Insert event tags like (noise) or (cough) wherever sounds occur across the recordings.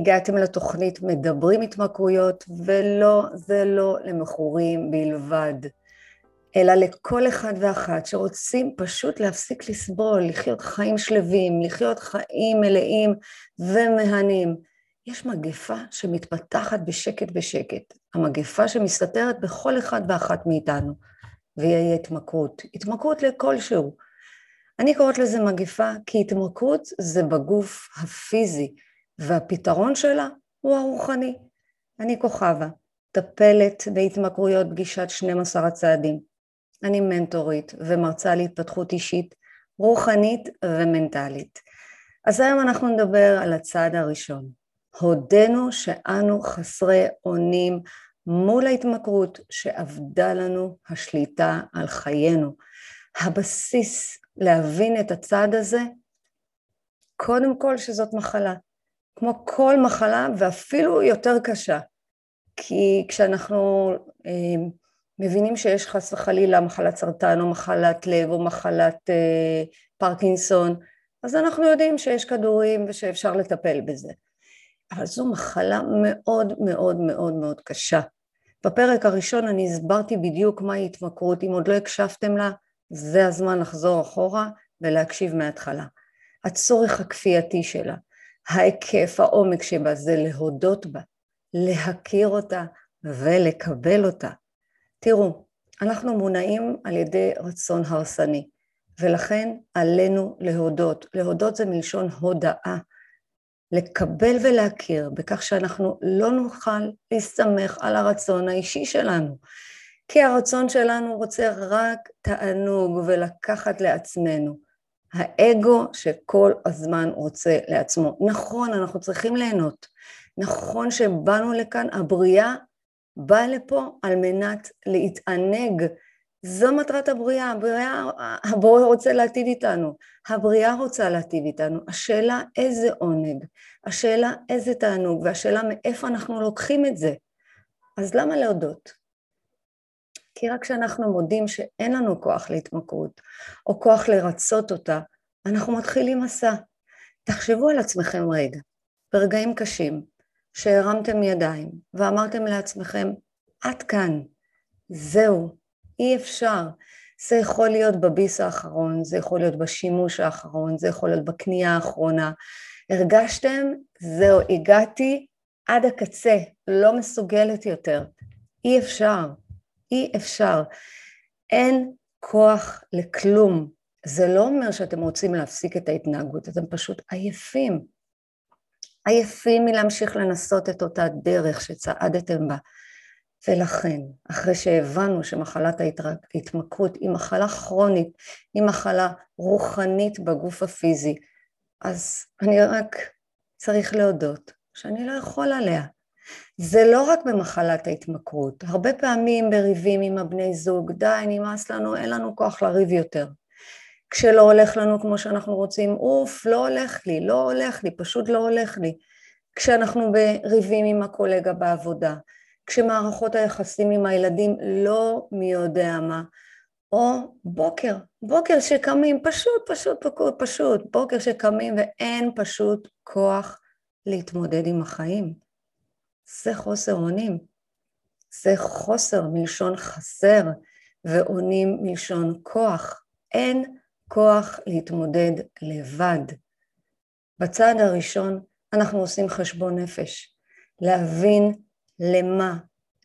הגעתם לתוכנית מדברים התמכרויות, ולא, זה לא למכורים בלבד, אלא לכל אחד ואחת שרוצים פשוט להפסיק לסבול, לחיות חיים שלווים, לחיות חיים מלאים ומהנים. יש מגפה שמתפתחת בשקט בשקט, המגפה שמסתתרת בכל אחד ואחת מאיתנו, והיא התמכרות, התמכרות לכלשהו. אני קוראת לזה מגפה כי התמכרות זה בגוף הפיזי, והפתרון שלה הוא הרוחני. אני כוכבה, טפלת בהתמכרויות פגישת 12 הצעדים. אני מנטורית ומרצה להתפתחות אישית, רוחנית ומנטלית. אז היום אנחנו נדבר על הצעד הראשון. הודינו שאנו חסרי אונים מול ההתמכרות שאבדה לנו השליטה על חיינו. הבסיס להבין את הצעד הזה, קודם כל שזאת מחלה. כמו כל מחלה ואפילו יותר קשה. כי כשאנחנו אה, מבינים שיש חס וחלילה מחלת סרטן או מחלת לב או מחלת אה, פרקינסון, אז אנחנו יודעים שיש כדורים ושאפשר לטפל בזה. אבל זו מחלה מאוד מאוד מאוד מאוד קשה. בפרק הראשון אני הסברתי בדיוק מהי התמכרות, אם עוד לא הקשבתם לה, זה הזמן לחזור אחורה ולהקשיב מההתחלה. הצורך הכפייתי שלה, ההיקף, העומק שבה זה להודות בה, להכיר אותה ולקבל אותה. תראו, אנחנו מונעים על ידי רצון הרסני, ולכן עלינו להודות. להודות זה מלשון הודאה. לקבל ולהכיר בכך שאנחנו לא נוכל להסתמך על הרצון האישי שלנו. כי הרצון שלנו רוצה רק תענוג ולקחת לעצמנו. האגו שכל הזמן רוצה לעצמו. נכון, אנחנו צריכים ליהנות. נכון שבאנו לכאן, הבריאה באה לפה על מנת להתענג. זו מטרת הבריאה, הבריאה, הבורא רוצה להטיב איתנו, הבריאה רוצה להטיב איתנו. השאלה איזה עונג, השאלה איזה תענוג, והשאלה מאיפה אנחנו לוקחים את זה. אז למה להודות? כי רק כשאנחנו מודים שאין לנו כוח להתמכרות, או כוח לרצות אותה, אנחנו מתחילים מסע. תחשבו על עצמכם רגע, ברגעים קשים, שהרמתם ידיים ואמרתם לעצמכם, עד כאן, זהו, אי אפשר. זה יכול להיות בביס האחרון, זה יכול להיות בשימוש האחרון, זה יכול להיות בקנייה האחרונה. הרגשתם, זהו, הגעתי עד הקצה, לא מסוגלת יותר. אי אפשר. אי אפשר. אין כוח לכלום. זה לא אומר שאתם רוצים להפסיק את ההתנהגות, אתם פשוט עייפים. עייפים מלהמשיך לנסות את אותה דרך שצעדתם בה. ולכן, אחרי שהבנו שמחלת ההתמכרות היא מחלה כרונית, היא מחלה רוחנית בגוף הפיזי, אז אני רק צריך להודות שאני לא יכול עליה. זה לא רק במחלת ההתמכרות, הרבה פעמים בריבים עם הבני זוג, די, נמאס לנו, אין לנו כוח לריב יותר. כשלא הולך לנו כמו שאנחנו רוצים, אוף, לא הולך לי, לא הולך לי, פשוט לא הולך לי. כשאנחנו בריבים עם הקולגה בעבודה, כשמערכות היחסים עם הילדים לא מי יודע מה, או בוקר, בוקר שקמים, פשוט, פשוט, פשוט, פשוט, בוקר שקמים ואין פשוט כוח להתמודד עם החיים. זה חוסר אונים. זה חוסר מלשון חסר, ואונים מלשון כוח. אין כוח להתמודד לבד. בצעד הראשון אנחנו עושים חשבון נפש, להבין למה,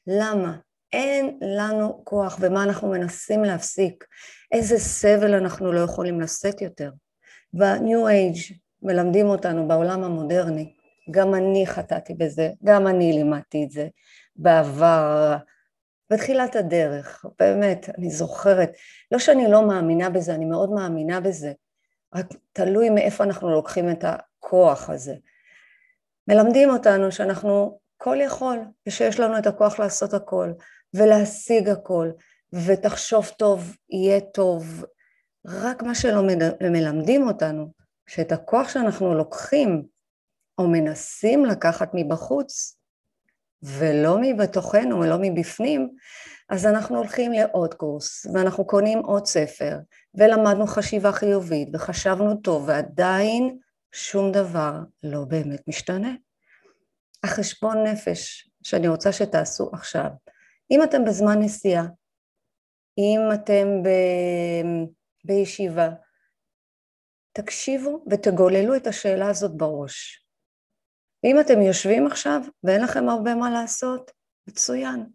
למה. אין לנו כוח ומה אנחנו מנסים להפסיק, איזה סבל אנחנו לא יכולים לשאת יותר. ב-New Age מלמדים אותנו בעולם המודרני גם אני חטאתי בזה, גם אני לימדתי את זה בעבר, בתחילת הדרך, באמת, אני זוכרת, לא שאני לא מאמינה בזה, אני מאוד מאמינה בזה, רק תלוי מאיפה אנחנו לוקחים את הכוח הזה. מלמדים אותנו שאנחנו כל יכול, ושיש לנו את הכוח לעשות הכל, ולהשיג הכל, ותחשוב טוב, יהיה טוב. רק מה שלא מלמדים אותנו, שאת הכוח שאנחנו לוקחים או מנסים לקחת מבחוץ ולא מבתוכנו ולא מבפנים, אז אנחנו הולכים לעוד קורס ואנחנו קונים עוד ספר ולמדנו חשיבה חיובית וחשבנו טוב ועדיין שום דבר לא באמת משתנה. החשבון נפש שאני רוצה שתעשו עכשיו. אם אתם בזמן נסיעה, אם אתם ב... בישיבה, תקשיבו ותגוללו את השאלה הזאת בראש. אם אתם יושבים עכשיו ואין לכם הרבה מה לעשות, מצוין.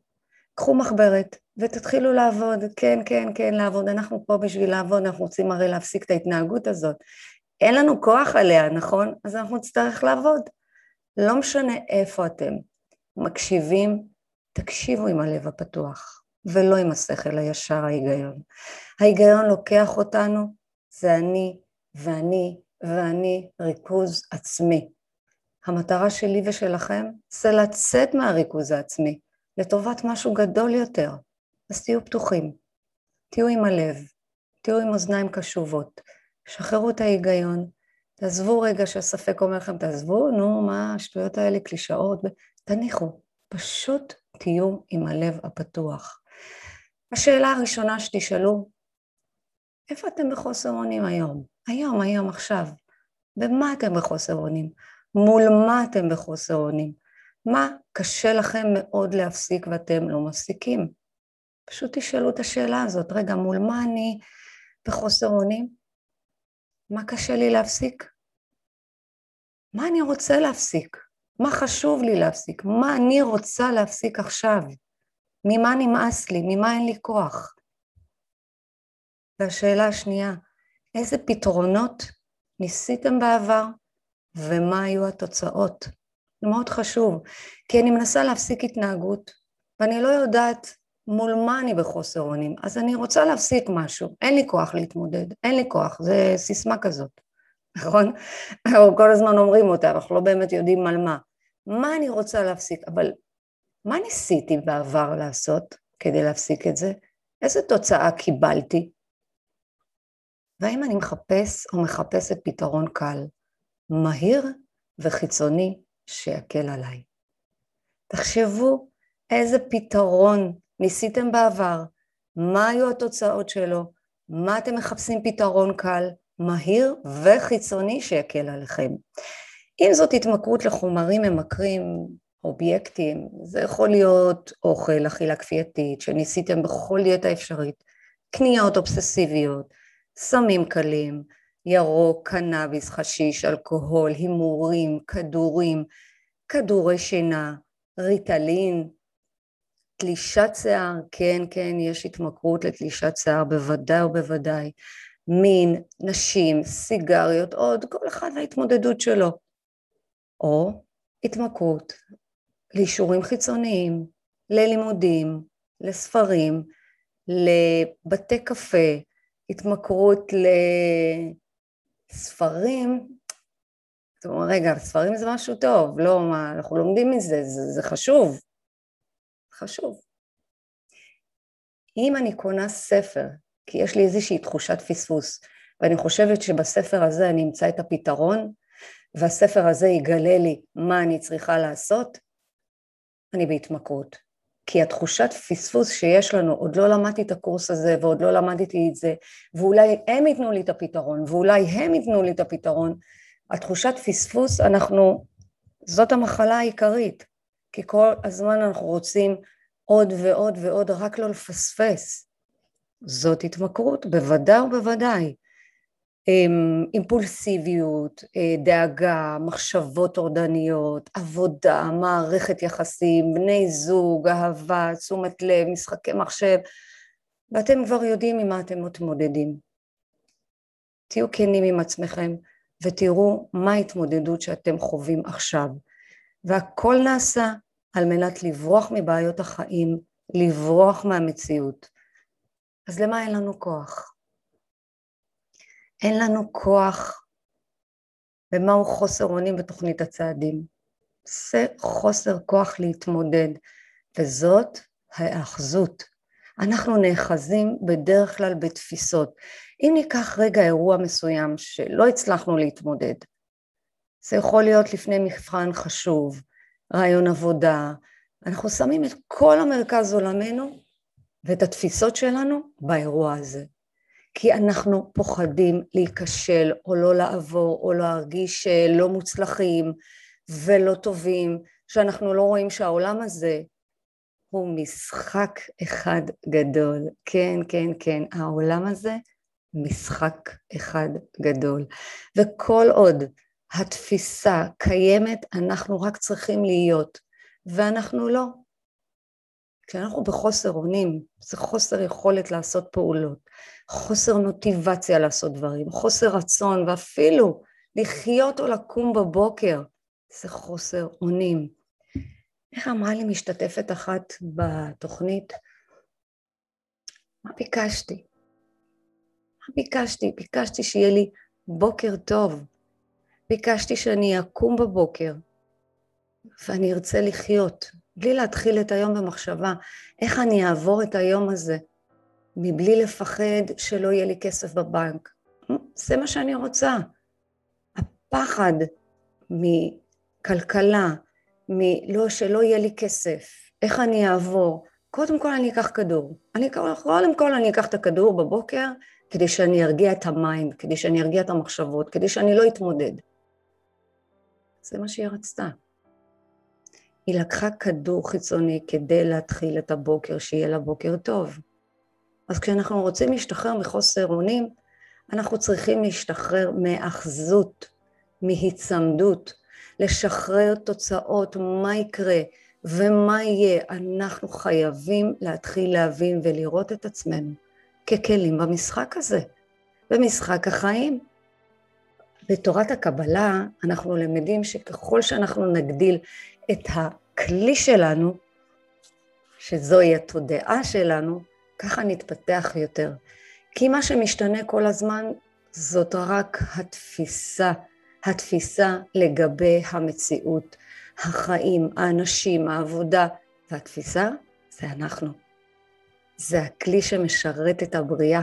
קחו מחברת ותתחילו לעבוד, כן, כן, כן, לעבוד. אנחנו פה בשביל לעבוד, אנחנו רוצים הרי להפסיק את ההתנהגות הזאת. אין לנו כוח עליה, נכון? אז אנחנו נצטרך לעבוד. לא משנה איפה אתם. מקשיבים, תקשיבו עם הלב הפתוח, ולא עם השכל הישר ההיגיון. ההיגיון לוקח אותנו, זה אני ואני ואני ריכוז עצמי. המטרה שלי ושלכם זה לצאת מהריכוז העצמי לטובת משהו גדול יותר. אז תהיו פתוחים, תהיו עם הלב, תהיו עם אוזניים קשובות, שחררו את ההיגיון, תעזבו רגע שהספק אומר לכם, תעזבו, נו, מה השטויות האלה, קלישאות, תניחו, פשוט תהיו עם הלב הפתוח. השאלה הראשונה שתשאלו, איפה אתם בחוסר אונים היום? היום, היום, עכשיו. במה אתם בחוסר אונים? מול מה אתם בחוסר אונים? מה קשה לכם מאוד להפסיק ואתם לא מפסיקים? פשוט תשאלו את השאלה הזאת, רגע, מול מה אני בחוסר אונים? מה קשה לי להפסיק? מה אני רוצה להפסיק? מה חשוב לי להפסיק? מה אני רוצה להפסיק עכשיו? ממה נמאס לי? ממה אין לי כוח? והשאלה השנייה, איזה פתרונות ניסיתם בעבר ומה היו התוצאות? זה מאוד חשוב, כי אני מנסה להפסיק התנהגות ואני לא יודעת מול מה אני בחוסר אונים, אז אני רוצה להפסיק משהו, אין לי כוח להתמודד, אין לי כוח, זה סיסמה כזאת, (laughs) נכון? אנחנו כל הזמן אומרים אותה, אנחנו לא באמת יודעים על מה. מה אני רוצה להפסיק, אבל מה ניסיתי בעבר לעשות כדי להפסיק את זה? איזה תוצאה קיבלתי? והאם אני מחפש או מחפשת פתרון קל, מהיר וחיצוני שיקל עליי? תחשבו איזה פתרון ניסיתם בעבר, מה היו התוצאות שלו, מה אתם מחפשים פתרון קל, מהיר וחיצוני שיקל עליכם. אם זאת התמכרות לחומרים ממכרים, אובייקטים, זה יכול להיות אוכל, אכילה כפייתית, שניסיתם בכל דיאטה אפשרית, קניות אובססיביות, סמים קלים, ירוק, קנאביס, חשיש, אלכוהול, הימורים, כדורים, כדורי שינה, ריטלין, תלישת שיער, כן, כן, יש התמכרות לתלישת שיער, בוודאי ובוודאי. מין, נשים, סיגריות, עוד, כל אחד וההתמודדות שלו. או התמכרות לאישורים חיצוניים, ללימודים, לספרים, לבתי קפה, התמכרות לספרים, זאת אומרת, רגע, ספרים זה משהו טוב, לא, מה, אנחנו לומדים מזה, זה, זה חשוב, חשוב. אם אני קונה ספר, כי יש לי איזושהי תחושת פספוס, ואני חושבת שבספר הזה אני אמצא את הפתרון, והספר הזה יגלה לי מה אני צריכה לעשות, אני בהתמכרות. כי התחושת פספוס שיש לנו, עוד לא למדתי את הקורס הזה ועוד לא למדתי את זה, ואולי הם ייתנו לי את הפתרון, ואולי הם ייתנו לי את הפתרון, התחושת פספוס, אנחנו, זאת המחלה העיקרית, כי כל הזמן אנחנו רוצים עוד ועוד ועוד רק לא לפספס. זאת התמכרות, בוודאי ובוודאי. אמ, אימפולסיביות, אה, דאגה, מחשבות טורדניות, עבודה, מערכת יחסים, בני זוג, אהבה, תשומת לב, משחקי מחשב, ואתם כבר יודעים עם מה אתם מתמודדים. תהיו כנים עם עצמכם ותראו מה ההתמודדות שאתם חווים עכשיו. והכל נעשה על מנת לברוח מבעיות החיים, לברוח מהמציאות. אז למה אין לנו כוח? אין לנו כוח ומהו חוסר אונים בתוכנית הצעדים. זה חוסר כוח להתמודד, וזאת ההאחזות. אנחנו נאחזים בדרך כלל בתפיסות. אם ניקח רגע אירוע מסוים שלא הצלחנו להתמודד, זה יכול להיות לפני מבחן חשוב, רעיון עבודה, אנחנו שמים את כל המרכז עולמנו ואת התפיסות שלנו באירוע הזה. כי אנחנו פוחדים להיכשל או לא לעבור או להרגיש לא מוצלחים ולא טובים שאנחנו לא רואים שהעולם הזה הוא משחק אחד גדול. כן, כן, כן, העולם הזה משחק אחד גדול. וכל עוד התפיסה קיימת, אנחנו רק צריכים להיות, ואנחנו לא. כשאנחנו בחוסר אונים, זה חוסר יכולת לעשות פעולות, חוסר מוטיבציה לעשות דברים, חוסר רצון, ואפילו לחיות או לקום בבוקר, זה חוסר אונים. איך אמרה לי משתתפת אחת בתוכנית? מה ביקשתי? מה ביקשתי? ביקשתי שיהיה לי בוקר טוב. ביקשתי שאני אקום בבוקר ואני ארצה לחיות, בלי להתחיל את היום במחשבה איך אני אעבור את היום הזה, מבלי לפחד שלא יהיה לי כסף בבנק. זה מה שאני רוצה. הפחד מכלכלה, מלא, שלא יהיה לי כסף, איך אני אעבור, קודם כל אני אקח כדור. אני, קודם כל אני אקח את הכדור בבוקר כדי שאני ארגיע את ה mind, כדי שאני ארגיע את המחשבות, כדי שאני לא אתמודד. זה מה שהיא רצתה. היא לקחה כדור חיצוני כדי להתחיל את הבוקר, שיהיה לה בוקר טוב. אז כשאנחנו רוצים להשתחרר מחוסר אונים, אנחנו צריכים להשתחרר מאחזות, מהיצמדות, לשחרר תוצאות, מה יקרה ומה יהיה. אנחנו חייבים להתחיל להבין ולראות את עצמנו ככלים במשחק הזה, במשחק החיים. בתורת הקבלה אנחנו למדים שככל שאנחנו נגדיל את הכלי שלנו, שזוהי התודעה שלנו, ככה נתפתח יותר. כי מה שמשתנה כל הזמן זאת רק התפיסה, התפיסה לגבי המציאות, החיים, האנשים, העבודה, והתפיסה זה אנחנו. זה הכלי שמשרת את הבריאה.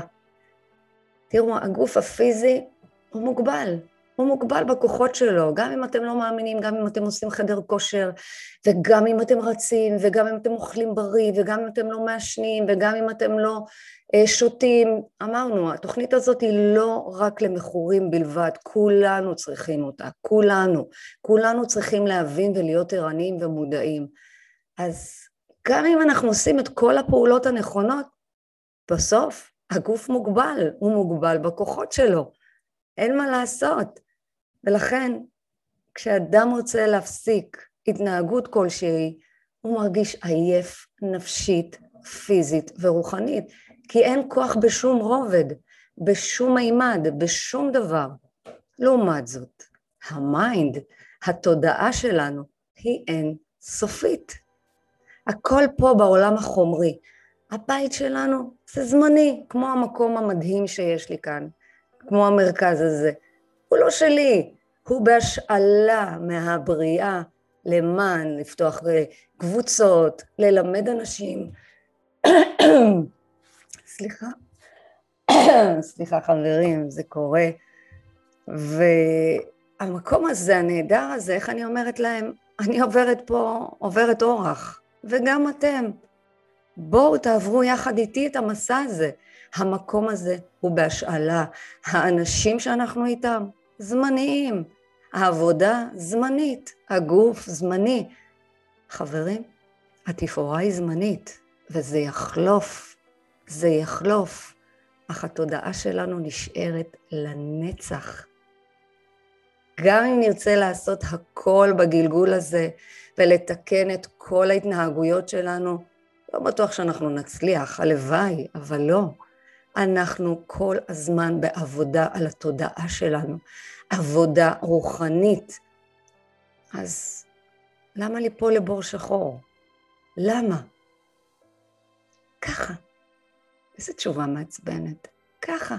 תראו, הגוף הפיזי הוא מוגבל, הוא מוגבל בכוחות שלו, גם אם אתם לא מאמינים, גם אם אתם עושים חדר כושר, וגם אם אתם רצים, וגם אם אתם אוכלים בריא, וגם אם אתם לא מעשנים, וגם אם אתם לא אה, שותים. אמרנו, התוכנית הזאת היא לא רק למכורים בלבד, כולנו צריכים אותה, כולנו. כולנו צריכים להבין ולהיות ערניים ומודעים. אז גם אם אנחנו עושים את כל הפעולות הנכונות, בסוף הגוף מוגבל, הוא מוגבל בכוחות שלו. אין מה לעשות. ולכן כשאדם רוצה להפסיק התנהגות כלשהי, הוא מרגיש עייף נפשית, פיזית ורוחנית, כי אין כוח בשום רובד, בשום מימד, בשום דבר. לעומת זאת, ה mind, התודעה שלנו, היא אין סופית. הכל פה בעולם החומרי. הבית שלנו זה זמני, כמו המקום המדהים שיש לי כאן, כמו המרכז הזה. הוא לא שלי, הוא בהשאלה מהבריאה למען לפתוח קבוצות, ללמד אנשים. סליחה, סליחה חברים, זה קורה. והמקום הזה, הנהדר הזה, איך אני אומרת להם? אני עוברת פה, עוברת אורח, וגם אתם. בואו תעברו יחד איתי את המסע הזה. המקום הזה הוא בהשאלה. האנשים שאנחנו איתם, זמניים. העבודה זמנית, הגוף זמני. חברים, התפאורה היא זמנית, וזה יחלוף, זה יחלוף, אך התודעה שלנו נשארת לנצח. גם אם נרצה לעשות הכל בגלגול הזה ולתקן את כל ההתנהגויות שלנו, לא בטוח שאנחנו נצליח, הלוואי, אבל לא. אנחנו כל הזמן בעבודה על התודעה שלנו, עבודה רוחנית. אז למה ליפול לבור שחור? למה? ככה. איזו תשובה מעצבנת. ככה.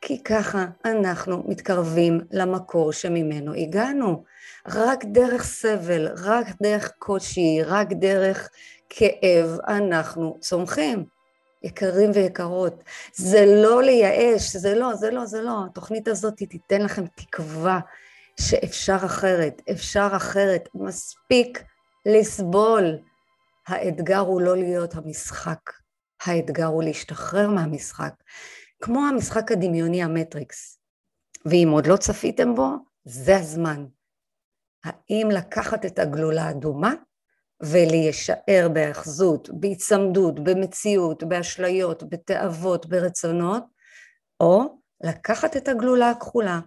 כי ככה אנחנו מתקרבים למקור שממנו הגענו. רק דרך סבל, רק דרך קושי, רק דרך כאב אנחנו צומחים. יקרים ויקרות. זה לא לייאש, זה לא, זה לא, זה לא. התוכנית הזאת תיתן לכם תקווה שאפשר אחרת, אפשר אחרת. מספיק לסבול. האתגר הוא לא להיות המשחק, האתגר הוא להשתחרר מהמשחק. כמו המשחק הדמיוני המטריקס. ואם עוד לא צפיתם בו, זה הזמן. האם לקחת את הגלולה האדומה ולהישאר בהאחזות, בהיצמדות, במציאות, באשליות, בתאוות, ברצונות, או לקחת את הגלולה הכחולה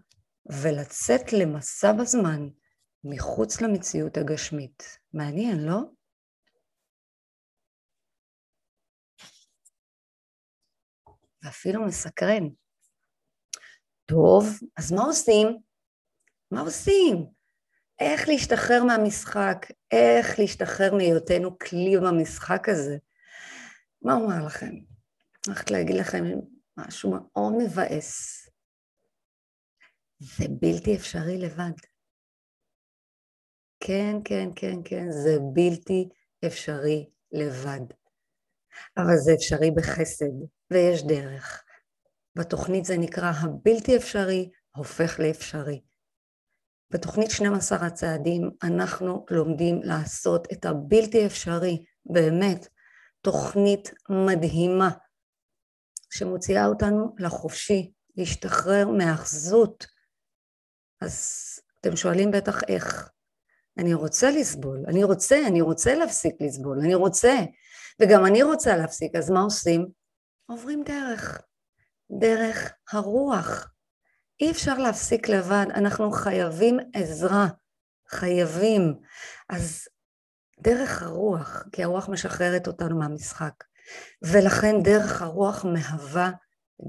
ולצאת למסע בזמן מחוץ למציאות הגשמית. מעניין, לא? ואפילו מסקרן. טוב, אז מה עושים? מה עושים? איך להשתחרר מהמשחק? איך להשתחרר מהיותנו כלי במשחק הזה? מה אומר לכם? הולכת להגיד לכם משהו מאוד מבאס. זה בלתי אפשרי לבד. כן, כן, כן, כן, זה בלתי אפשרי לבד. אבל זה אפשרי בחסד, ויש דרך. בתוכנית זה נקרא הבלתי אפשרי הופך לאפשרי. בתוכנית 12 הצעדים אנחנו לומדים לעשות את הבלתי אפשרי, באמת, תוכנית מדהימה שמוציאה אותנו לחופשי, להשתחרר מהאחזות. אז אתם שואלים בטח איך. אני רוצה לסבול, אני רוצה, אני רוצה להפסיק לסבול, אני רוצה, וגם אני רוצה להפסיק, אז מה עושים? עוברים דרך, דרך הרוח. אי אפשר להפסיק לבד, אנחנו חייבים עזרה, חייבים. אז דרך הרוח, כי הרוח משחררת אותנו מהמשחק, ולכן דרך הרוח מהווה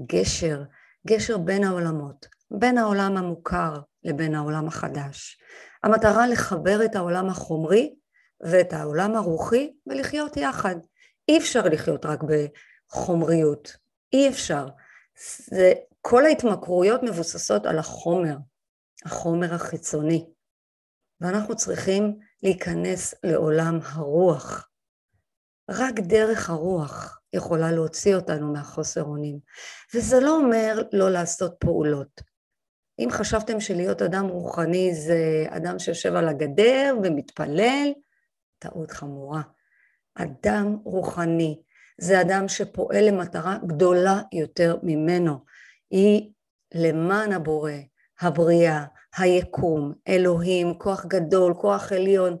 גשר, גשר בין העולמות, בין העולם המוכר לבין העולם החדש. המטרה לחבר את העולם החומרי ואת העולם הרוחי ולחיות יחד. אי אפשר לחיות רק בחומריות, אי אפשר. זה, כל ההתמכרויות מבוססות על החומר, החומר החיצוני, ואנחנו צריכים להיכנס לעולם הרוח. רק דרך הרוח יכולה להוציא אותנו מהחוסר אונים. וזה לא אומר לא לעשות פעולות. אם חשבתם שלהיות אדם רוחני זה אדם שיושב על הגדר ומתפלל, טעות חמורה. אדם רוחני זה אדם שפועל למטרה גדולה יותר ממנו. היא למען הבורא, הבריאה, היקום, אלוהים, כוח גדול, כוח עליון,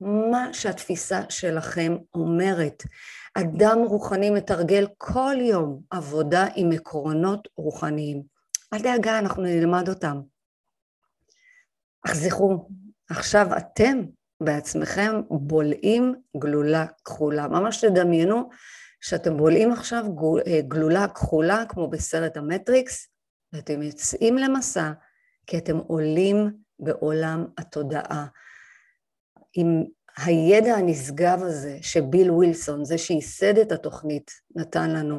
מה שהתפיסה שלכם אומרת. אדם רוחני מתרגל כל יום עבודה עם עקרונות רוחניים. אל דאגה, אנחנו נלמד אותם. אך זכרו, עכשיו אתם בעצמכם בולעים גלולה כחולה. ממש תדמיינו שאתם בולעים עכשיו אה, גלולה כחולה כמו בסרט המטריקס, ואתם יוצאים למסע כי אתם עולים בעולם התודעה. עם הידע הנשגב הזה שביל ווילסון, זה שייסד את התוכנית, נתן לנו,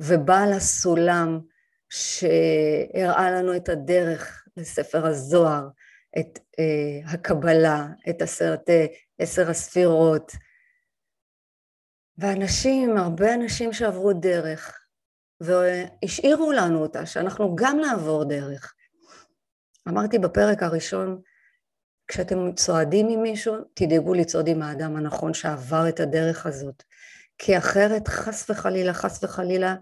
ובעל הסולם שהראה לנו את הדרך לספר הזוהר, את uh, הקבלה, את עשרת, עשר הספירות, ואנשים, הרבה אנשים שעברו דרך, והשאירו לנו אותה, שאנחנו גם נעבור דרך. אמרתי בפרק הראשון, כשאתם צועדים עם מישהו, תדאגו לצעוד עם האדם הנכון שעבר את הדרך הזאת, כי אחרת, חס וחלילה, חס וחלילה,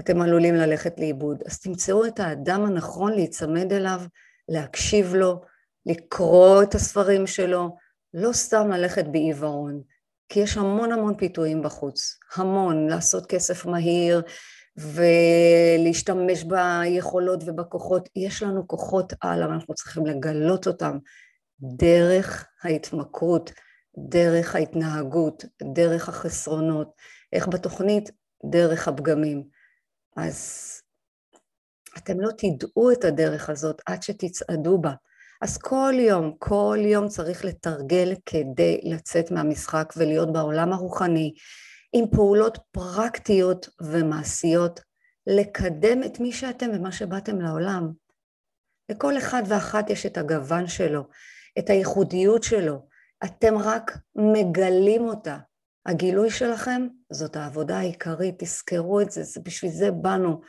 אתם עלולים ללכת לאיבוד. אז תמצאו את האדם הנכון להיצמד אליו, להקשיב לו, לקרוא את הספרים שלו, לא סתם ללכת בעיוורון. כי יש המון המון פיתויים בחוץ, המון, לעשות כסף מהיר ולהשתמש ביכולות ובכוחות, יש לנו כוחות על, אבל אנחנו צריכים לגלות אותם דרך ההתמכרות, דרך ההתנהגות, דרך החסרונות, איך בתוכנית? דרך הפגמים. אז אתם לא תדעו את הדרך הזאת עד שתצעדו בה. אז כל יום, כל יום צריך לתרגל כדי לצאת מהמשחק ולהיות בעולם הרוחני עם פעולות פרקטיות ומעשיות, לקדם את מי שאתם ומה שבאתם לעולם. לכל אחד ואחת יש את הגוון שלו, את הייחודיות שלו, אתם רק מגלים אותה. הגילוי שלכם זאת העבודה העיקרית, תזכרו את זה, זה בשביל זה באנו.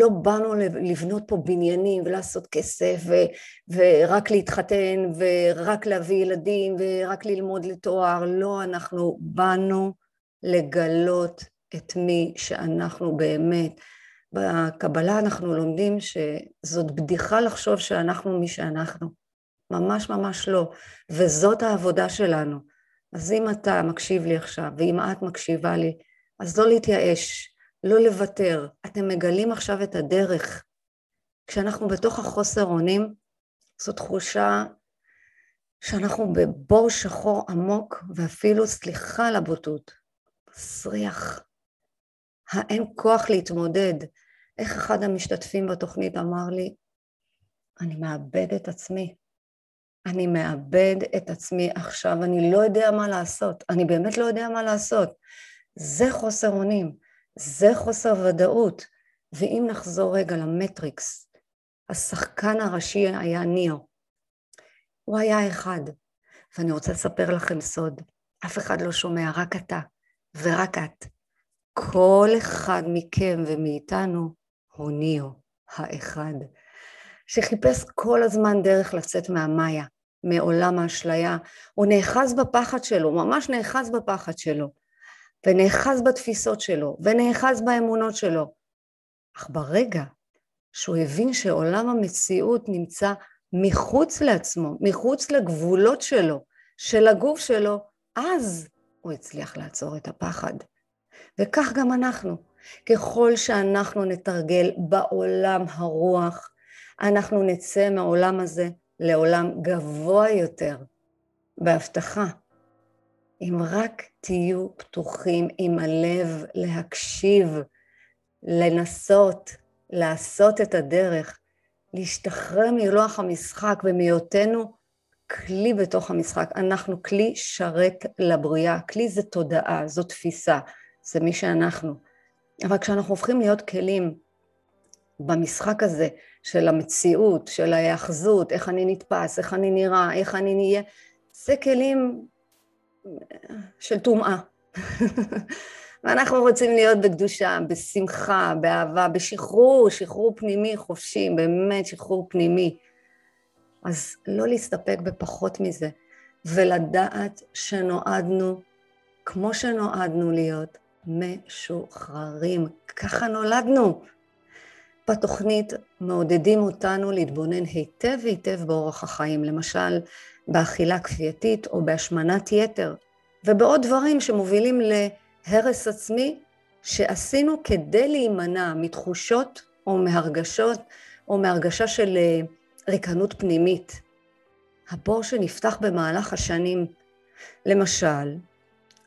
לא באנו לבנות פה בניינים ולעשות כסף ו, ורק להתחתן ורק להביא ילדים ורק ללמוד לתואר, לא, אנחנו באנו לגלות את מי שאנחנו באמת. בקבלה אנחנו לומדים שזאת בדיחה לחשוב שאנחנו מי שאנחנו. ממש ממש לא. וזאת העבודה שלנו. אז אם אתה מקשיב לי עכשיו, ואם את מקשיבה לי, אז לא להתייאש, לא לוותר. אתם מגלים עכשיו את הדרך. כשאנחנו בתוך החוסר אונים, זו תחושה שאנחנו בבור שחור עמוק, ואפילו, סליחה על הבוטות, מסריח. האין כוח להתמודד. איך אחד המשתתפים בתוכנית אמר לי, אני מאבד את עצמי. אני מאבד את עצמי עכשיו, אני לא יודע מה לעשות, אני באמת לא יודע מה לעשות. זה חוסר אונים, זה חוסר ודאות. ואם נחזור רגע למטריקס, השחקן הראשי היה ניאו. הוא היה אחד, ואני רוצה לספר לכם סוד. אף אחד לא שומע, רק אתה ורק את. כל אחד מכם ומאיתנו הוא ניאו האחד, שחיפש כל הזמן דרך לצאת מהמאיה, מעולם האשליה. הוא נאחז בפחד שלו, ממש נאחז בפחד שלו, ונאחז בתפיסות שלו, ונאחז באמונות שלו. אך ברגע שהוא הבין שעולם המציאות נמצא מחוץ לעצמו, מחוץ לגבולות שלו, של הגוף שלו, אז הוא הצליח לעצור את הפחד. וכך גם אנחנו. ככל שאנחנו נתרגל בעולם הרוח, אנחנו נצא מהעולם הזה לעולם גבוה יותר, בהבטחה. אם רק תהיו פתוחים עם הלב להקשיב, לנסות, לעשות את הדרך, להשתחרר מלוח המשחק ומהיותנו כלי בתוך המשחק. אנחנו כלי שרת לבריאה, כלי זה תודעה, זו תפיסה, זה מי שאנחנו. אבל כשאנחנו הופכים להיות כלים במשחק הזה של המציאות, של ההאחזות, איך אני נתפס, איך אני נראה, איך אני נהיה, זה כלים של טומאה. ואנחנו רוצים להיות בקדושה, בשמחה, באהבה, בשחרור, שחרור פנימי חופשי, באמת שחרור פנימי. אז לא להסתפק בפחות מזה, ולדעת שנועדנו כמו שנועדנו להיות, משוחררים. ככה נולדנו. בתוכנית מעודדים אותנו להתבונן היטב היטב באורח החיים, למשל באכילה כפייתית או בהשמנת יתר, ובעוד דברים שמובילים להרס עצמי שעשינו כדי להימנע מתחושות או מהרגשות או מהרגשה של אה, ריקנות פנימית. הבור שנפתח במהלך השנים, למשל,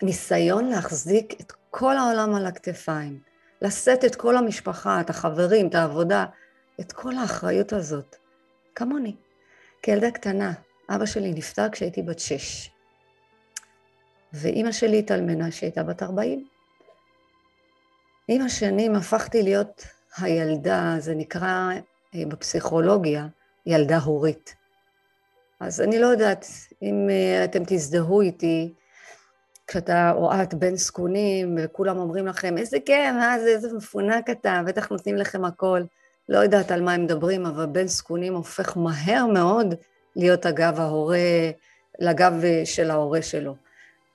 ניסיון להחזיק את כל העולם על הכתפיים, לשאת את כל המשפחה, את החברים, את העבודה, את כל האחריות הזאת, כמוני. כילדה קטנה, אבא שלי נפטר כשהייתי בת שש, ואימא שלי התאלמנה כשהייתה בת ארבעים. עם השנים הפכתי להיות הילדה, זה נקרא אה, בפסיכולוגיה, ילדה הורית. אז אני לא יודעת אם אה, אתם תזדהו איתי, כשאתה או את בן זקונים, וכולם אומרים לכם, איזה כיף, אה, זה איזה מפונק אתה, בטח נותנים לכם הכל. לא יודעת על מה הם מדברים, אבל בן זקונים הופך מהר מאוד להיות הגב ההורה, לגב של ההורה שלו.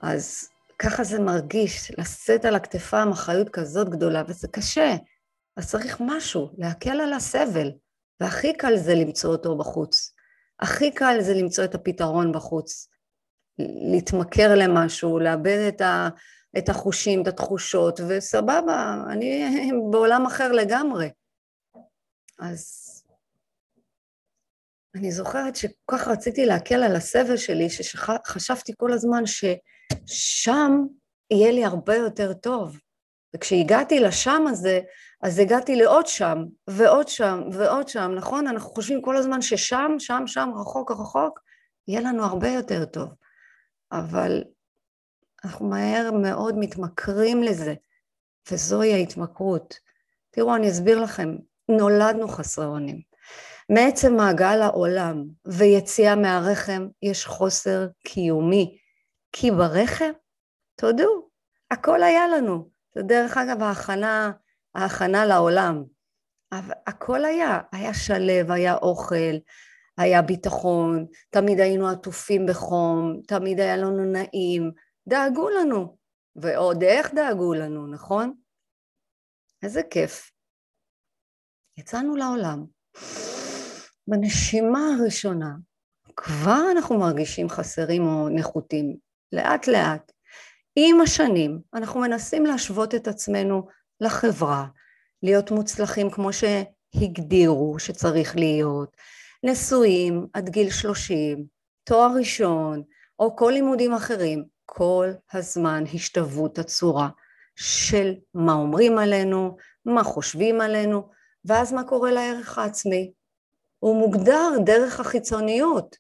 אז ככה זה מרגיש, לשאת על הכתפיים אחריות כזאת גדולה, וזה קשה. אז צריך משהו, להקל על הסבל, והכי קל זה למצוא אותו בחוץ. הכי קל זה למצוא את הפתרון בחוץ. להתמכר למשהו, לאבד את, ה, את החושים, את התחושות, וסבבה, אני (laughs) בעולם אחר לגמרי. אז אני זוכרת שכל רציתי להקל על הסבל שלי, שחשבתי כל הזמן ששם יהיה לי הרבה יותר טוב. וכשהגעתי לשם הזה, אז הגעתי לעוד שם, ועוד שם, ועוד שם, נכון? אנחנו חושבים כל הזמן ששם, שם, שם, רחוק, רחוק, יהיה לנו הרבה יותר טוב. אבל אנחנו מהר מאוד מתמכרים לזה, וזוהי ההתמכרות. תראו, אני אסביר לכם, נולדנו חסרי אונים. מעצם מעגל העולם ויציאה מהרחם יש חוסר קיומי, כי ברחם, תודו, הכל היה לנו. זה דרך אגב ההכנה, ההכנה לעולם. אבל הכל היה, היה שלו, היה אוכל, היה ביטחון, תמיד היינו עטופים בחום, תמיד היה לנו נעים, דאגו לנו, ועוד איך דאגו לנו, נכון? איזה כיף. יצאנו לעולם. בנשימה הראשונה, כבר אנחנו מרגישים חסרים או נחותים, לאט לאט. עם השנים אנחנו מנסים להשוות את עצמנו לחברה, להיות מוצלחים כמו שהגדירו שצריך להיות, נשואים עד גיל שלושים, תואר ראשון או כל לימודים אחרים, כל הזמן השתוות הצורה של מה אומרים עלינו, מה חושבים עלינו, ואז מה קורה לערך העצמי? הוא מוגדר דרך החיצוניות,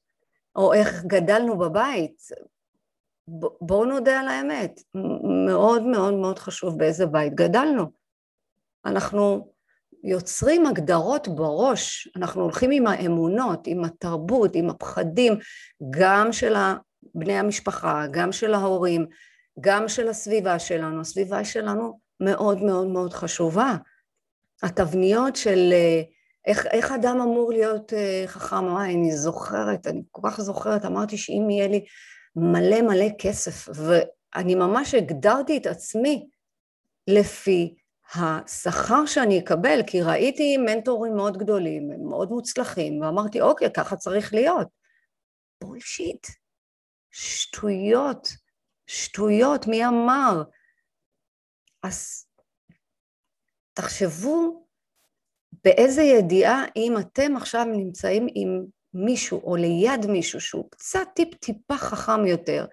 או איך גדלנו בבית. בואו נודה על האמת, מאוד מאוד מאוד חשוב באיזה בית גדלנו. אנחנו יוצרים הגדרות בראש, אנחנו הולכים עם האמונות, עם התרבות, עם הפחדים, גם של בני המשפחה, גם של ההורים, גם של הסביבה שלנו. הסביבה שלנו מאוד מאוד מאוד חשובה. התבניות של אה, איך, איך אדם אמור להיות אה, חכם, וואי, אני זוכרת, אני כל כך זוכרת, אמרתי שאם יהיה לי מלא מלא כסף, ואני ממש הגדרתי את עצמי לפי השכר שאני אקבל, כי ראיתי מנטורים מאוד גדולים, מאוד מוצלחים, ואמרתי, אוקיי, ככה צריך להיות. בולשיט, שטויות, שטויות, מי אמר? אז תחשבו באיזה ידיעה אם אתם עכשיו נמצאים עם מישהו או ליד מישהו שהוא קצת טיפ טיפה חכם יותר,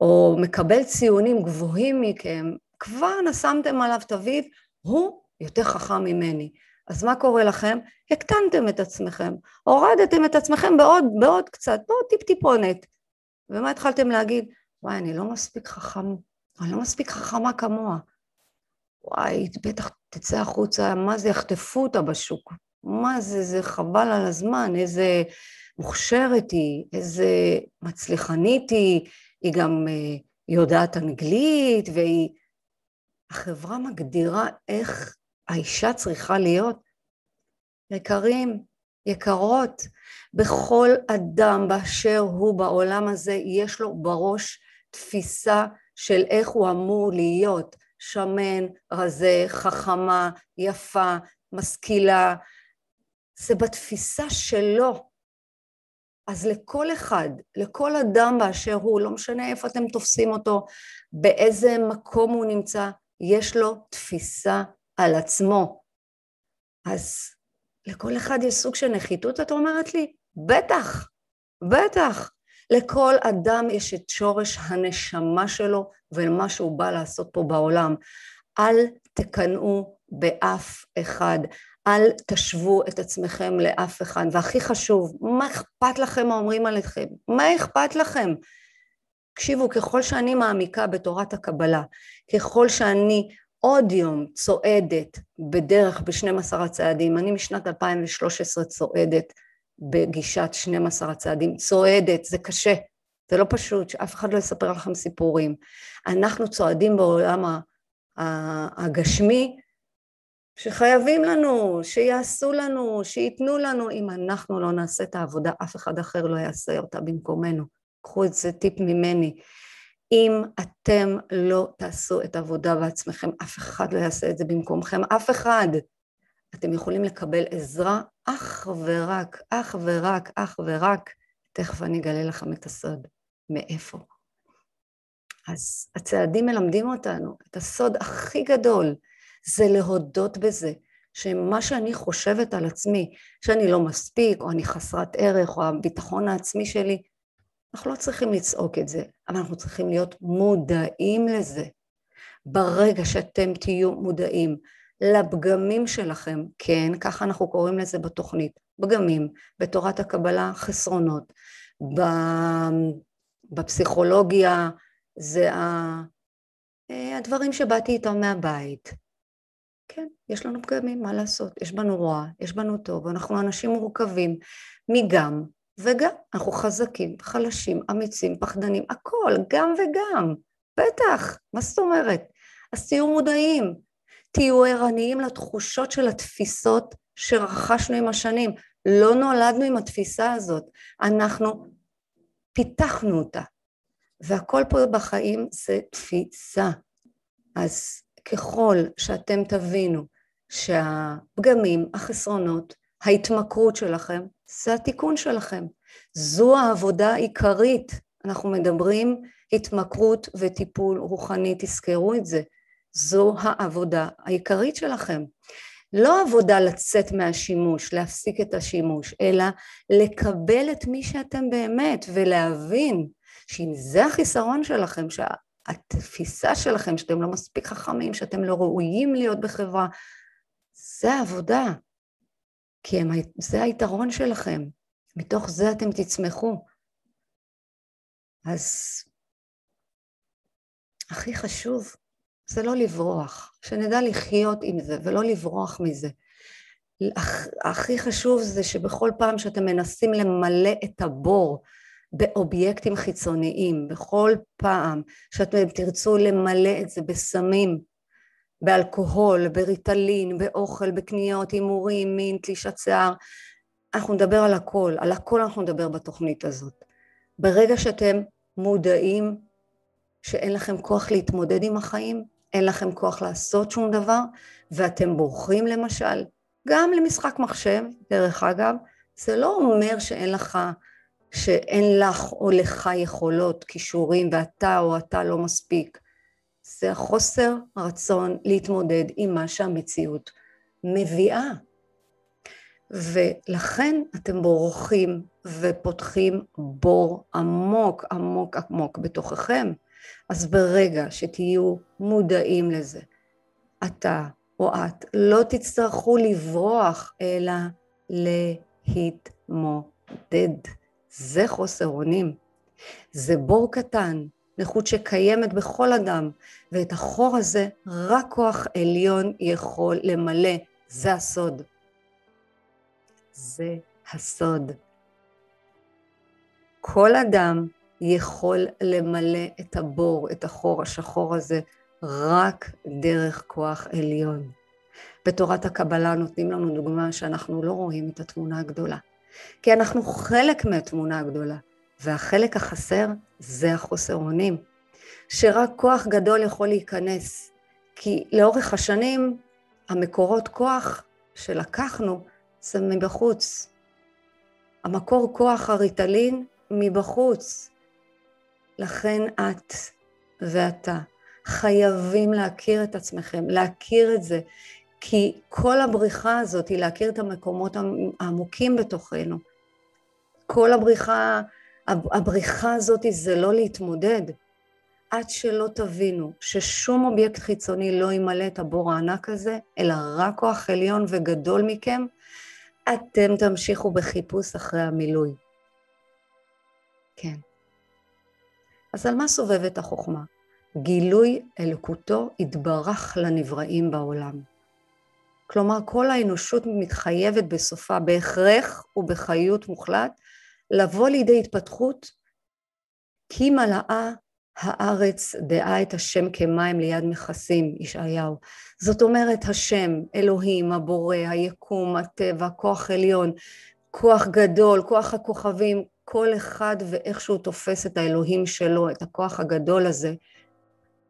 או מקבל ציונים גבוהים מכם, כבר נשמתם עליו תווית, הוא יותר חכם ממני. אז מה קורה לכם? הקטנתם את עצמכם, הורדתם את עצמכם בעוד, בעוד קצת, בעוד טיפ טיפונת. ומה התחלתם להגיד? וואי, אני לא מספיק חכם, אני לא מספיק חכמה כמוה. וואי, בטח תצא החוצה, מה זה, יחטפו אותה בשוק. מה זה, זה חבל על הזמן, איזה מוכשרת היא, איזה מצליחנית היא, היא גם uh, יודעת אנגלית, והיא... החברה מגדירה איך האישה צריכה להיות. יקרים, יקרות, בכל אדם באשר הוא בעולם הזה, יש לו בראש תפיסה של איך הוא אמור להיות, שמן, רזה, חכמה, יפה, משכילה, זה בתפיסה שלו. אז לכל אחד, לכל אדם באשר הוא, לא משנה איפה אתם תופסים אותו, באיזה מקום הוא נמצא, יש לו תפיסה על עצמו. אז לכל אחד יש סוג של נחיתות, את אומרת לי? בטח, בטח. לכל אדם יש את שורש הנשמה שלו ומה שהוא בא לעשות פה בעולם. אל תקנאו באף אחד, אל תשוו את עצמכם לאף אחד, והכי חשוב, מה אכפת לכם אומרים עליכם? מה אכפת לכם? תקשיבו, ככל שאני מעמיקה בתורת הקבלה, ככל שאני עוד יום צועדת בדרך ב-12 הצעדים, אני משנת 2013 צועדת בגישת 12 הצעדים, צועדת, זה קשה, זה לא פשוט, שאף אחד לא יספר לכם סיפורים. אנחנו צועדים בעולם הגשמי, שחייבים לנו, שיעשו לנו, שייתנו לנו, אם אנחנו לא נעשה את העבודה, אף אחד אחר לא יעשה אותה במקומנו. קחו את זה טיפ ממני. אם אתם לא תעשו את העבודה בעצמכם, אף אחד לא יעשה את זה במקומכם, אף אחד. אתם יכולים לקבל עזרה אך ורק, אך ורק, אך ורק, תכף אני אגלה לכם את הסוד, מאיפה. אז הצעדים מלמדים אותנו, את הסוד הכי גדול זה להודות בזה, שמה שאני חושבת על עצמי, שאני לא מספיק, או אני חסרת ערך, או הביטחון העצמי שלי, אנחנו לא צריכים לצעוק את זה, אבל אנחנו צריכים להיות מודעים לזה. ברגע שאתם תהיו מודעים לפגמים שלכם, כן, ככה אנחנו קוראים לזה בתוכנית, פגמים, בתורת הקבלה חסרונות, בפסיכולוגיה זה הדברים שבאתי איתם מהבית. כן, יש לנו פגמים, מה לעשות? יש בנו רוע, יש בנו טוב, אנחנו אנשים מורכבים מגם וגם. אנחנו חזקים, חלשים, אמיצים, פחדנים, הכל, גם וגם. בטח, מה זאת אומרת? אז תהיו מודעים, תהיו ערניים לתחושות של התפיסות שרכשנו עם השנים. לא נולדנו עם התפיסה הזאת, אנחנו פיתחנו אותה. והכל פה בחיים זה תפיסה. אז ככל שאתם תבינו שהפגמים, החסרונות, ההתמכרות שלכם, זה התיקון שלכם. זו העבודה העיקרית. אנחנו מדברים התמכרות וטיפול רוחני, תזכרו את זה. זו העבודה העיקרית שלכם. לא עבודה לצאת מהשימוש, להפסיק את השימוש, אלא לקבל את מי שאתם באמת ולהבין שאם זה החיסרון שלכם, שהתפיסה שלכם שאתם לא מספיק חכמים, שאתם לא ראויים להיות בחברה, זה העבודה. כי הם, זה היתרון שלכם, מתוך זה אתם תצמחו. אז הכי חשוב זה לא לברוח, שנדע לחיות עם זה ולא לברוח מזה. הכי חשוב זה שבכל פעם שאתם מנסים למלא את הבור באובייקטים חיצוניים, בכל פעם שאתם תרצו למלא את זה בסמים, באלכוהול, בריטלין, באוכל, בקניות, הימורים, מין, תלישת שיער, אנחנו נדבר על הכל, על הכל אנחנו נדבר בתוכנית הזאת. ברגע שאתם מודעים שאין לכם כוח להתמודד עם החיים, אין לכם כוח לעשות שום דבר, ואתם בורחים למשל, גם למשחק מחשב, דרך אגב, זה לא אומר שאין לך, שאין לך או לך יכולות, כישורים, ואתה או אתה לא מספיק. זה החוסר רצון להתמודד עם מה שהמציאות מביאה. ולכן אתם בורחים ופותחים בור עמוק עמוק עמוק בתוככם. אז ברגע שתהיו מודעים לזה, אתה או את לא תצטרכו לברוח, אלא להתמודד. זה חוסר אונים. זה בור קטן, נכות שקיימת בכל אדם, ואת החור הזה רק כוח עליון יכול למלא. זה הסוד. זה הסוד. כל אדם יכול למלא את הבור, את החור השחור הזה, רק דרך כוח עליון. בתורת הקבלה נותנים לנו דוגמה שאנחנו לא רואים את התמונה הגדולה, כי אנחנו חלק מהתמונה הגדולה, והחלק החסר זה החוסר אונים, שרק כוח גדול יכול להיכנס, כי לאורך השנים המקורות כוח שלקחנו זה מבחוץ. המקור כוח הריטלין מבחוץ. לכן את ואתה חייבים להכיר את עצמכם, להכיר את זה, כי כל הבריחה הזאת היא להכיר את המקומות העמוקים בתוכנו. כל הבריחה, הבריחה הזאת זה לא להתמודד. עד שלא תבינו ששום אובייקט חיצוני לא ימלא את הבור הענק הזה, אלא רק כוח עליון וגדול מכם, אתם תמשיכו בחיפוש אחרי המילוי. כן. אז על מה סובבת החוכמה? גילוי אלוקותו יתברך לנבראים בעולם. כלומר, כל האנושות מתחייבת בסופה בהכרח ובחיות מוחלט לבוא לידי התפתחות כי מלאה הארץ דעה את השם כמים ליד מכסים, ישעיהו. זאת אומרת, השם, אלוהים, הבורא, היקום, הטבע, כוח עליון, כוח גדול, כוח הכוכבים, כל אחד ואיך שהוא תופס את האלוהים שלו, את הכוח הגדול הזה.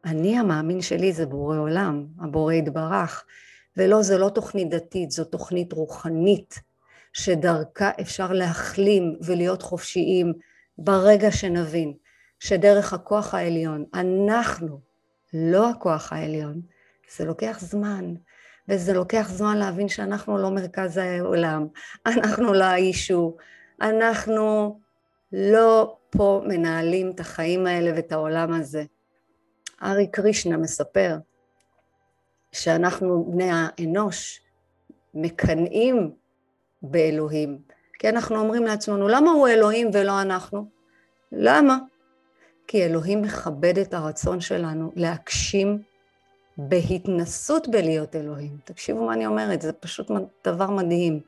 אני המאמין שלי זה בורא עולם, הבורא יתברך. ולא, זה לא תוכנית דתית, זו תוכנית רוחנית, שדרכה אפשר להחלים ולהיות חופשיים ברגע שנבין שדרך הכוח העליון, אנחנו לא הכוח העליון, זה לוקח זמן, וזה לוקח זמן להבין שאנחנו לא מרכז העולם, אנחנו לא האישו, אנחנו לא פה מנהלים את החיים האלה ואת העולם הזה. ארי קרישנה מספר שאנחנו בני האנוש מקנאים באלוהים, כי אנחנו אומרים לעצמנו, למה הוא אלוהים ולא אנחנו? למה? כי אלוהים מכבד את הרצון שלנו להגשים בהתנסות בלהיות אלוהים. תקשיבו מה אני אומרת, זה פשוט דבר מדהים.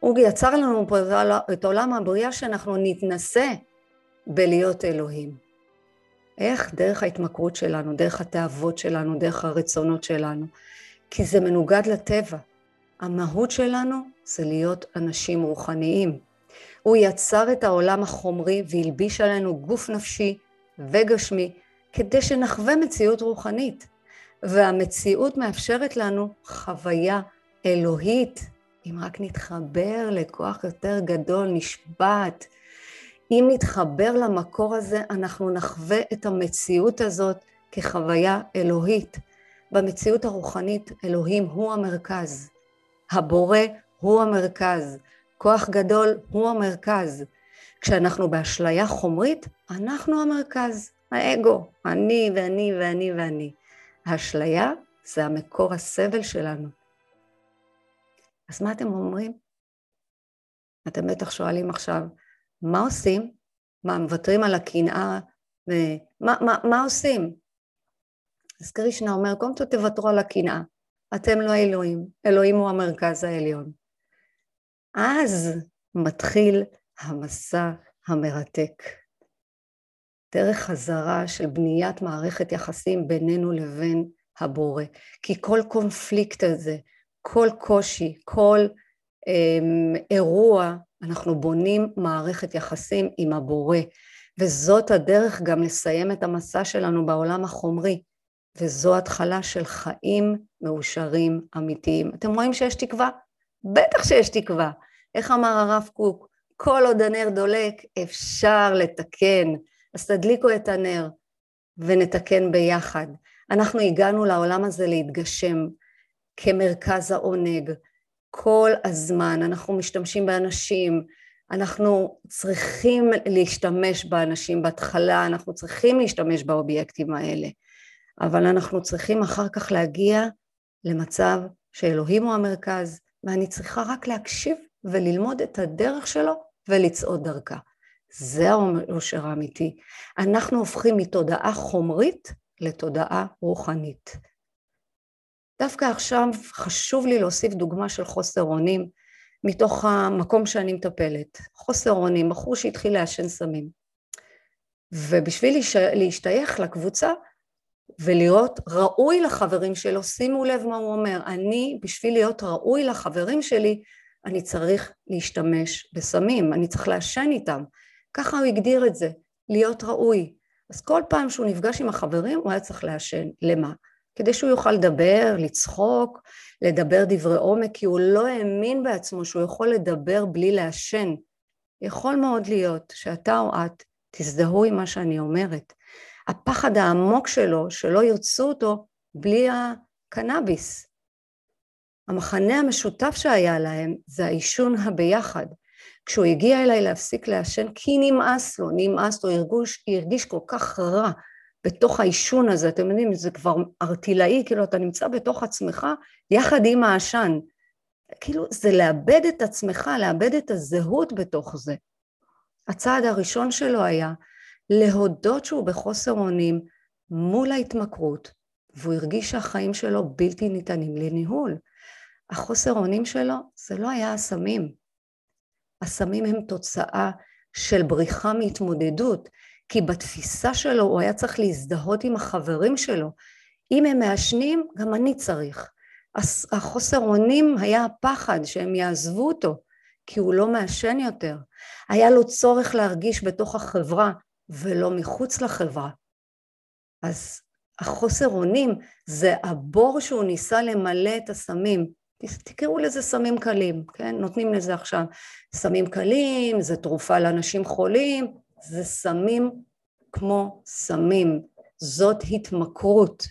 הוא יצר לנו פה את עולם הבריאה שאנחנו נתנסה בלהיות אלוהים. איך? דרך ההתמכרות שלנו, דרך התאוות שלנו, דרך הרצונות שלנו. כי זה מנוגד לטבע. המהות שלנו זה להיות אנשים רוחניים. הוא יצר את העולם החומרי והלביש עלינו גוף נפשי וגשמי כדי שנחווה מציאות רוחנית. והמציאות מאפשרת לנו חוויה אלוהית אם רק נתחבר לכוח יותר גדול, נשבעת. אם נתחבר למקור הזה, אנחנו נחווה את המציאות הזאת כחוויה אלוהית. במציאות הרוחנית, אלוהים הוא המרכז. הבורא הוא המרכז. כוח גדול הוא המרכז. כשאנחנו באשליה חומרית, אנחנו המרכז. האגו, אני ואני ואני ואני. האשליה זה המקור הסבל שלנו. אז מה אתם אומרים? אתם בטח שואלים עכשיו, מה עושים? מה, מוותרים על הקנאה? מה, מה, מה עושים? אז קרישנה אומר, קודם כל תוותרו על הקנאה. אתם לא אלוהים, אלוהים הוא המרכז העליון. אז מתחיל המסע המרתק. דרך חזרה של בניית מערכת יחסים בינינו לבין הבורא. כי כל קונפליקט הזה, כל קושי, כל אמ, אירוע, אנחנו בונים מערכת יחסים עם הבורא. וזאת הדרך גם לסיים את המסע שלנו בעולם החומרי. וזו התחלה של חיים מאושרים אמיתיים. אתם רואים שיש תקווה? בטח שיש תקווה. איך אמר הרב קוק? כל עוד הנר דולק אפשר לתקן. אז תדליקו את הנר ונתקן ביחד. אנחנו הגענו לעולם הזה להתגשם כמרכז העונג. כל הזמן אנחנו משתמשים באנשים, אנחנו צריכים להשתמש באנשים בהתחלה, אנחנו צריכים להשתמש באובייקטים האלה, אבל אנחנו צריכים אחר כך להגיע למצב שאלוהים הוא המרכז, ואני צריכה רק להקשיב וללמוד את הדרך שלו ולצעוד דרכה. זה האושר האמיתי. אנחנו הופכים מתודעה חומרית לתודעה רוחנית. דווקא עכשיו חשוב לי להוסיף דוגמה של חוסר אונים מתוך המקום שאני מטפלת. חוסר אונים, בחור שהתחיל לעשן סמים. ובשביל להשתייך לקבוצה ולהיות ראוי לחברים שלו, שימו לב מה הוא אומר, אני בשביל להיות ראוי לחברים שלי, אני צריך להשתמש בסמים, אני צריך לעשן איתם. ככה הוא הגדיר את זה, להיות ראוי. אז כל פעם שהוא נפגש עם החברים הוא היה צריך לעשן. למה? כדי שהוא יוכל לדבר, לצחוק, לדבר דברי עומק, כי הוא לא האמין בעצמו שהוא יכול לדבר בלי לעשן. יכול מאוד להיות שאתה או את תזדהו עם מה שאני אומרת. הפחד העמוק שלו, שלא ירצו אותו בלי הקנאביס. המחנה המשותף שהיה להם זה העישון הביחד. כשהוא הגיע אליי להפסיק לעשן, כי נמאס לו, נמאס לו, הרגיש, הרגיש כל כך רע בתוך העישון הזה, אתם יודעים, זה כבר ארטילאי, כאילו אתה נמצא בתוך עצמך יחד עם העשן. כאילו זה לאבד את עצמך, לאבד את הזהות בתוך זה. הצעד הראשון שלו היה להודות שהוא בחוסר אונים מול ההתמכרות, והוא הרגיש שהחיים שלו בלתי ניתנים לניהול. החוסר אונים שלו זה לא היה הסמים. הסמים הם תוצאה של בריחה מהתמודדות, כי בתפיסה שלו הוא היה צריך להזדהות עם החברים שלו. אם הם מעשנים, גם אני צריך. החוסר אונים היה הפחד שהם יעזבו אותו, כי הוא לא מעשן יותר. היה לו צורך להרגיש בתוך החברה ולא מחוץ לחברה. אז החוסר אונים זה הבור שהוא ניסה למלא את הסמים. תקראו לזה סמים קלים, כן? נותנים לזה עכשיו סמים קלים, זה תרופה לאנשים חולים, זה סמים כמו סמים, זאת התמכרות.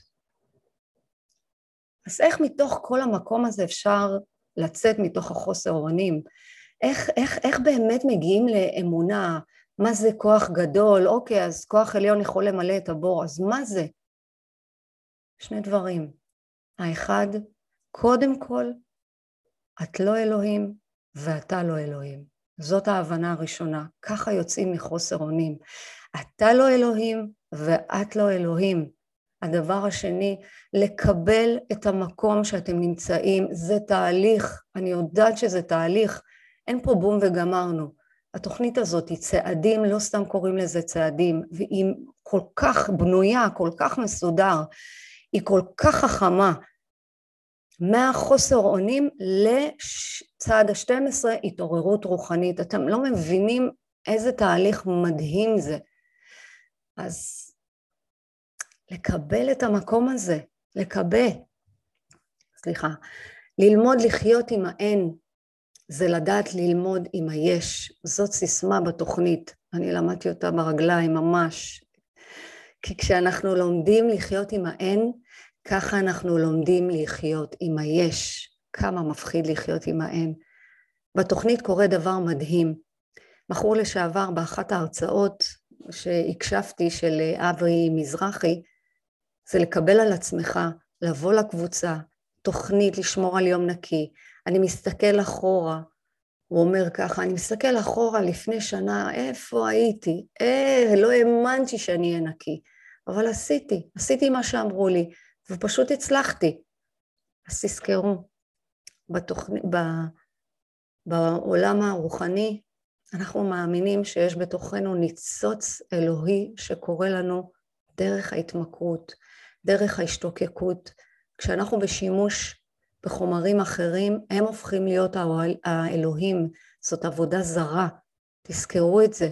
אז איך מתוך כל המקום הזה אפשר לצאת מתוך החוסר אונים? איך, איך, איך באמת מגיעים לאמונה? מה זה כוח גדול? אוקיי, אז כוח עליון יכול למלא את הבור, אז מה זה? שני דברים. האחד, קודם כל, את לא אלוהים ואתה לא אלוהים. זאת ההבנה הראשונה. ככה יוצאים מחוסר אונים. אתה לא אלוהים ואת לא אלוהים. הדבר השני, לקבל את המקום שאתם נמצאים, זה תהליך, אני יודעת שזה תהליך, אין פה בום וגמרנו. התוכנית הזאת היא צעדים, לא סתם קוראים לזה צעדים, והיא כל כך בנויה, כל כך מסודר, היא כל כך חכמה, מהחוסר אונים לצעד ה-12 התעוררות רוחנית. אתם לא מבינים איזה תהליך מדהים זה. אז לקבל את המקום הזה, לקבל, סליחה, ללמוד לחיות עם האין, זה לדעת ללמוד עם היש. זאת סיסמה בתוכנית. אני למדתי אותה ברגליים ממש. כי כשאנחנו לומדים לחיות עם האין, ככה אנחנו לומדים לחיות עם היש. כמה מפחיד לחיות עם האין. בתוכנית קורה דבר מדהים. בחור לשעבר באחת ההרצאות שהקשבתי של אברי מזרחי, זה לקבל על עצמך, לבוא לקבוצה, תוכנית לשמור על יום נקי. אני מסתכל אחורה, הוא אומר ככה, אני מסתכל אחורה לפני שנה, איפה הייתי? אה, לא האמנתי שאני אהיה נקי. אבל עשיתי, עשיתי מה שאמרו לי, ופשוט הצלחתי. אז תזכרו, בתוכנ... ב... בעולם הרוחני אנחנו מאמינים שיש בתוכנו ניצוץ אלוהי שקורה לנו דרך ההתמכרות, דרך ההשתוקקות. כשאנחנו בשימוש בחומרים אחרים, הם הופכים להיות האלוהים. זאת עבודה זרה. תזכרו את זה.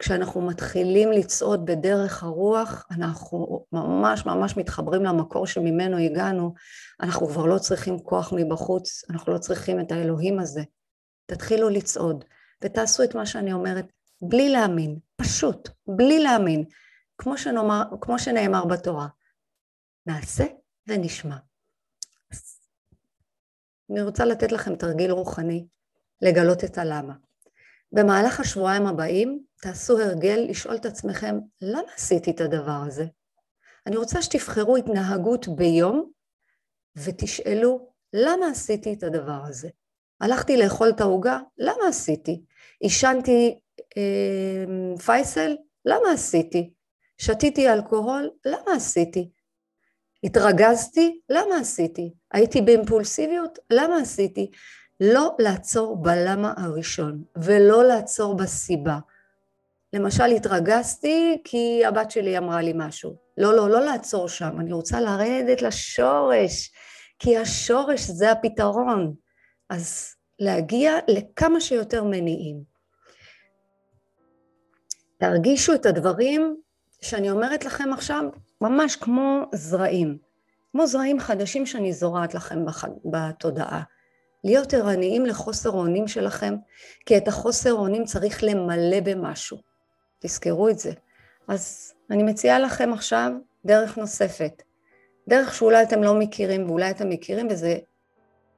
כשאנחנו מתחילים לצעוד בדרך הרוח, אנחנו ממש ממש מתחברים למקור שממנו הגענו, אנחנו כבר לא צריכים כוח מבחוץ, אנחנו לא צריכים את האלוהים הזה. תתחילו לצעוד, ותעשו את מה שאני אומרת, בלי להאמין, פשוט, בלי להאמין, כמו, שנאמר, כמו שנאמר בתורה. נעשה ונשמע. אני רוצה לתת לכם תרגיל רוחני לגלות את הלמה. במהלך השבועיים הבאים תעשו הרגל לשאול את עצמכם, למה עשיתי את הדבר הזה? אני רוצה שתבחרו התנהגות ביום ותשאלו, למה עשיתי את הדבר הזה? הלכתי לאכול את העוגה, למה עשיתי? עישנתי אה, פייסל, למה עשיתי? שתיתי אלכוהול, למה עשיתי? התרגזתי, למה עשיתי? הייתי באימפולסיביות, למה עשיתי? לא לעצור בלמה הראשון ולא לעצור בסיבה. למשל התרגזתי כי הבת שלי אמרה לי משהו. לא, לא, לא לעצור שם, אני רוצה לרדת לשורש, כי השורש זה הפתרון. אז להגיע לכמה שיותר מניעים. תרגישו את הדברים שאני אומרת לכם עכשיו ממש כמו זרעים, כמו זרעים חדשים שאני זורעת לכם בתודעה. להיות ערניים לחוסר אונים שלכם, כי את החוסר אונים צריך למלא במשהו. תזכרו את זה. אז אני מציעה לכם עכשיו דרך נוספת, דרך שאולי אתם לא מכירים ואולי אתם מכירים וזה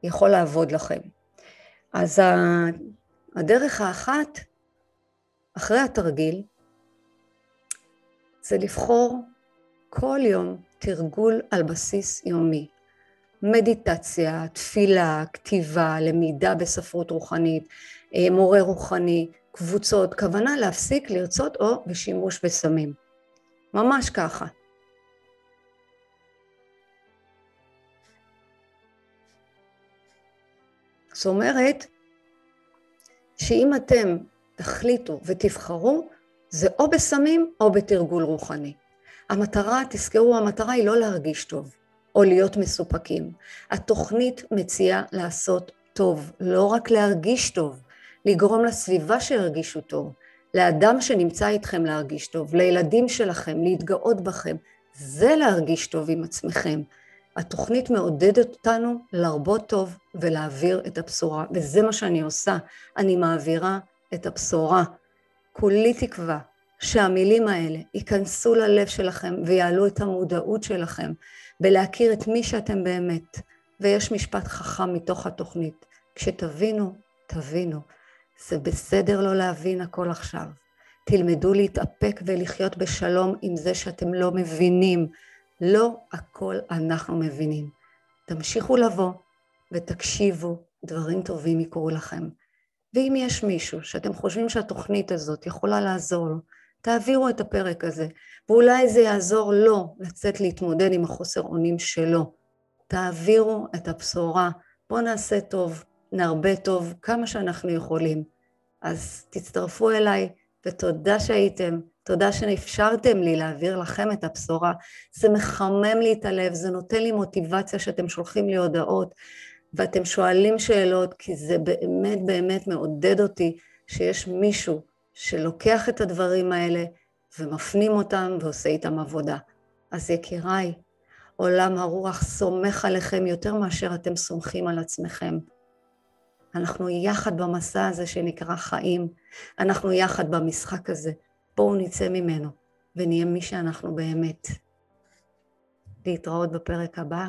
יכול לעבוד לכם. אז הדרך האחת, אחרי התרגיל, זה לבחור כל יום תרגול על בסיס יומי. מדיטציה, תפילה, כתיבה, למידה בספרות רוחנית, אה, מורה רוחני, קבוצות, כוונה להפסיק לרצות או בשימוש בסמים. ממש ככה. זאת אומרת שאם אתם תחליטו ותבחרו, זה או בסמים או בתרגול רוחני. המטרה, תזכרו, המטרה היא לא להרגיש טוב או להיות מסופקים. התוכנית מציעה לעשות טוב, לא רק להרגיש טוב, לגרום לסביבה שירגישו טוב, לאדם שנמצא איתכם להרגיש טוב, לילדים שלכם, להתגאות בכם. זה להרגיש טוב עם עצמכם. התוכנית מעודדת אותנו להרבות טוב ולהעביר את הבשורה, וזה מה שאני עושה, אני מעבירה את הבשורה. כולי תקווה שהמילים האלה ייכנסו ללב שלכם ויעלו את המודעות שלכם בלהכיר את מי שאתם באמת. ויש משפט חכם מתוך התוכנית, כשתבינו, תבינו. זה בסדר לא להבין הכל עכשיו. תלמדו להתאפק ולחיות בשלום עם זה שאתם לא מבינים. לא הכל אנחנו מבינים. תמשיכו לבוא ותקשיבו, דברים טובים יקרו לכם. ואם יש מישהו שאתם חושבים שהתוכנית הזאת יכולה לעזור לו, תעבירו את הפרק הזה, ואולי זה יעזור לו לצאת להתמודד עם החוסר אונים שלו. תעבירו את הבשורה, בואו נעשה טוב, נרבה טוב, כמה שאנחנו יכולים. אז תצטרפו אליי, ותודה שהייתם, תודה שאפשרתם לי להעביר לכם את הבשורה. זה מחמם לי את הלב, זה נותן לי מוטיבציה שאתם שולחים לי הודעות, ואתם שואלים שאלות, כי זה באמת באמת מעודד אותי שיש מישהו שלוקח את הדברים האלה ומפנים אותם ועושה איתם עבודה. אז יקיריי, עולם הרוח סומך עליכם יותר מאשר אתם סומכים על עצמכם. אנחנו יחד במסע הזה שנקרא חיים, אנחנו יחד במשחק הזה. בואו נצא ממנו ונהיה מי שאנחנו באמת. להתראות בפרק הבא.